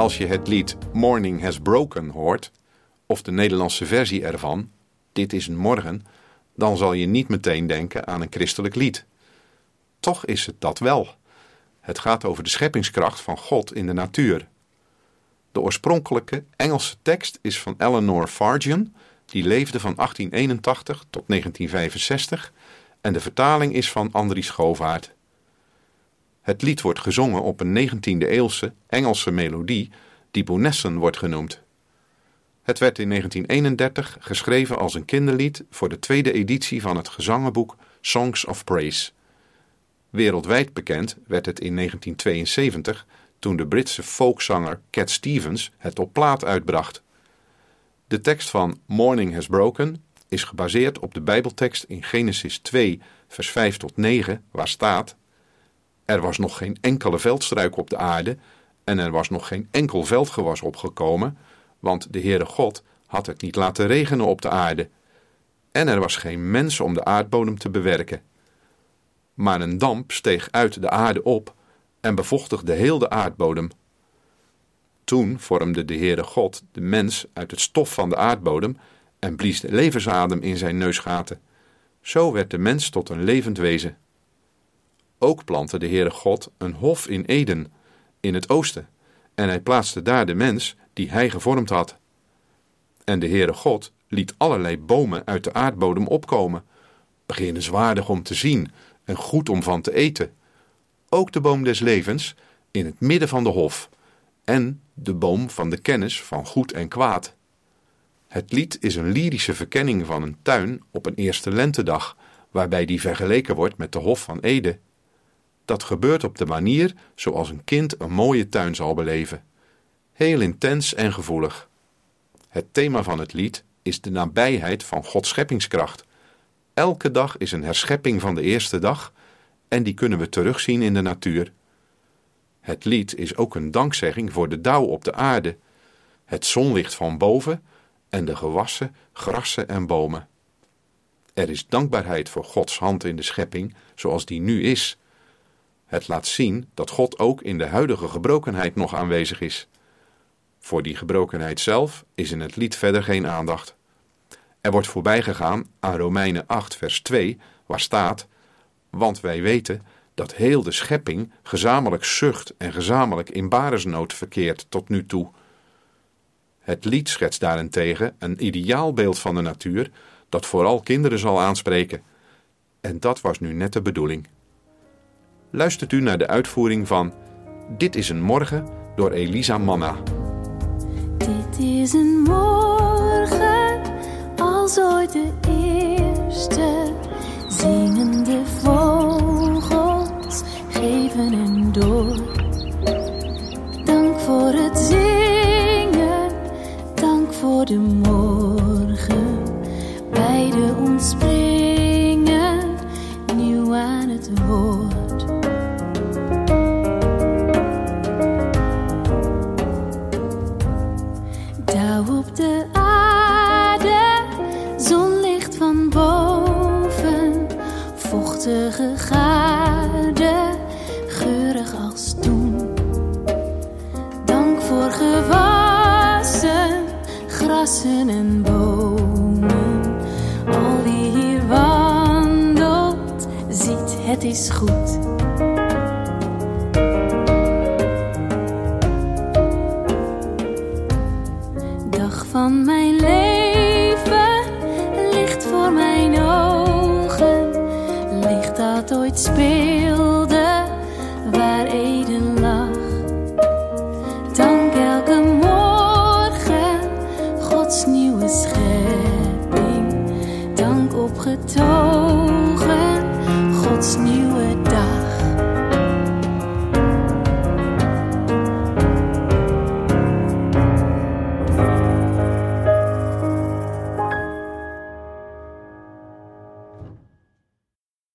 Als je het lied Morning Has Broken hoort, of de Nederlandse versie ervan, Dit is een morgen, dan zal je niet meteen denken aan een christelijk lied. Toch is het dat wel. Het gaat over de scheppingskracht van God in de natuur. De oorspronkelijke Engelse tekst is van Eleanor Fargen, die leefde van 1881 tot 1965, en de vertaling is van Andries Schoovaart. Het lied wordt gezongen op een 19e-eeuwse Engelse melodie die Bonessen wordt genoemd. Het werd in 1931 geschreven als een kinderlied voor de tweede editie van het gezangenboek Songs of Praise. Wereldwijd bekend werd het in 1972 toen de Britse folkzanger Cat Stevens het op plaat uitbracht. De tekst van Morning Has Broken is gebaseerd op de Bijbeltekst in Genesis 2, vers 5 tot 9, waar staat: Er was nog geen enkele veldstruik op de aarde en er was nog geen enkel veldgewas opgekomen, want de Heere God had het niet laten regenen op de aarde. En er was geen mens om de aardbodem te bewerken. Maar een damp steeg uit de aarde op en bevochtigde heel de aardbodem. Toen vormde de Heere God de mens uit het stof van de aardbodem en blies de levensadem in zijn neusgaten. Zo werd de mens tot een levend wezen. Ook plantte de Heere God een hof in Eden, in het oosten, en hij plaatste daar de mens die hij gevormd had. En de Heere God liet allerlei bomen uit de aardbodem opkomen, beginnenswaardig om te zien en goed om van te eten. Ook de boom des levens in het midden van de hof, en de boom van de kennis van goed en kwaad. Het lied is een lyrische verkenning van een tuin op een eerste lentedag, waarbij die vergeleken wordt met de Hof van Ede. Dat gebeurt op de manier zoals een kind een mooie tuin zal beleven. Heel intens en gevoelig. Het thema van het lied is de nabijheid van Gods scheppingskracht. Elke dag is een herschepping van de eerste dag en die kunnen we terugzien in de natuur. Het lied is ook een dankzegging voor de dauw op de aarde, het zonlicht van boven en de gewassen, grassen en bomen. Er is dankbaarheid voor Gods hand in de schepping zoals die nu is. Het laat zien dat God ook in de huidige gebrokenheid nog aanwezig is. Voor die gebrokenheid zelf is in het lied verder geen aandacht. Er wordt voorbijgegaan aan Romeinen 8, vers 2, waar staat: Want wij weten dat heel de schepping gezamenlijk zucht en gezamenlijk in baresnood verkeert tot nu toe. Het lied schetst daarentegen een ideaalbeeld van de natuur dat vooral kinderen zal aanspreken. En dat was nu net de bedoeling. Luistert u naar de uitvoering van Dit is een morgen door Elisa Manna. Dit is een morgen als ooit de eerste. Zingende vogels geven en door. Vochtige gaarde, geurig als toen. Dank voor gewassen, grassen en bomen. Al wie hier wandelt, ziet het is goed. dag van mijn betogen, Gods nieuw.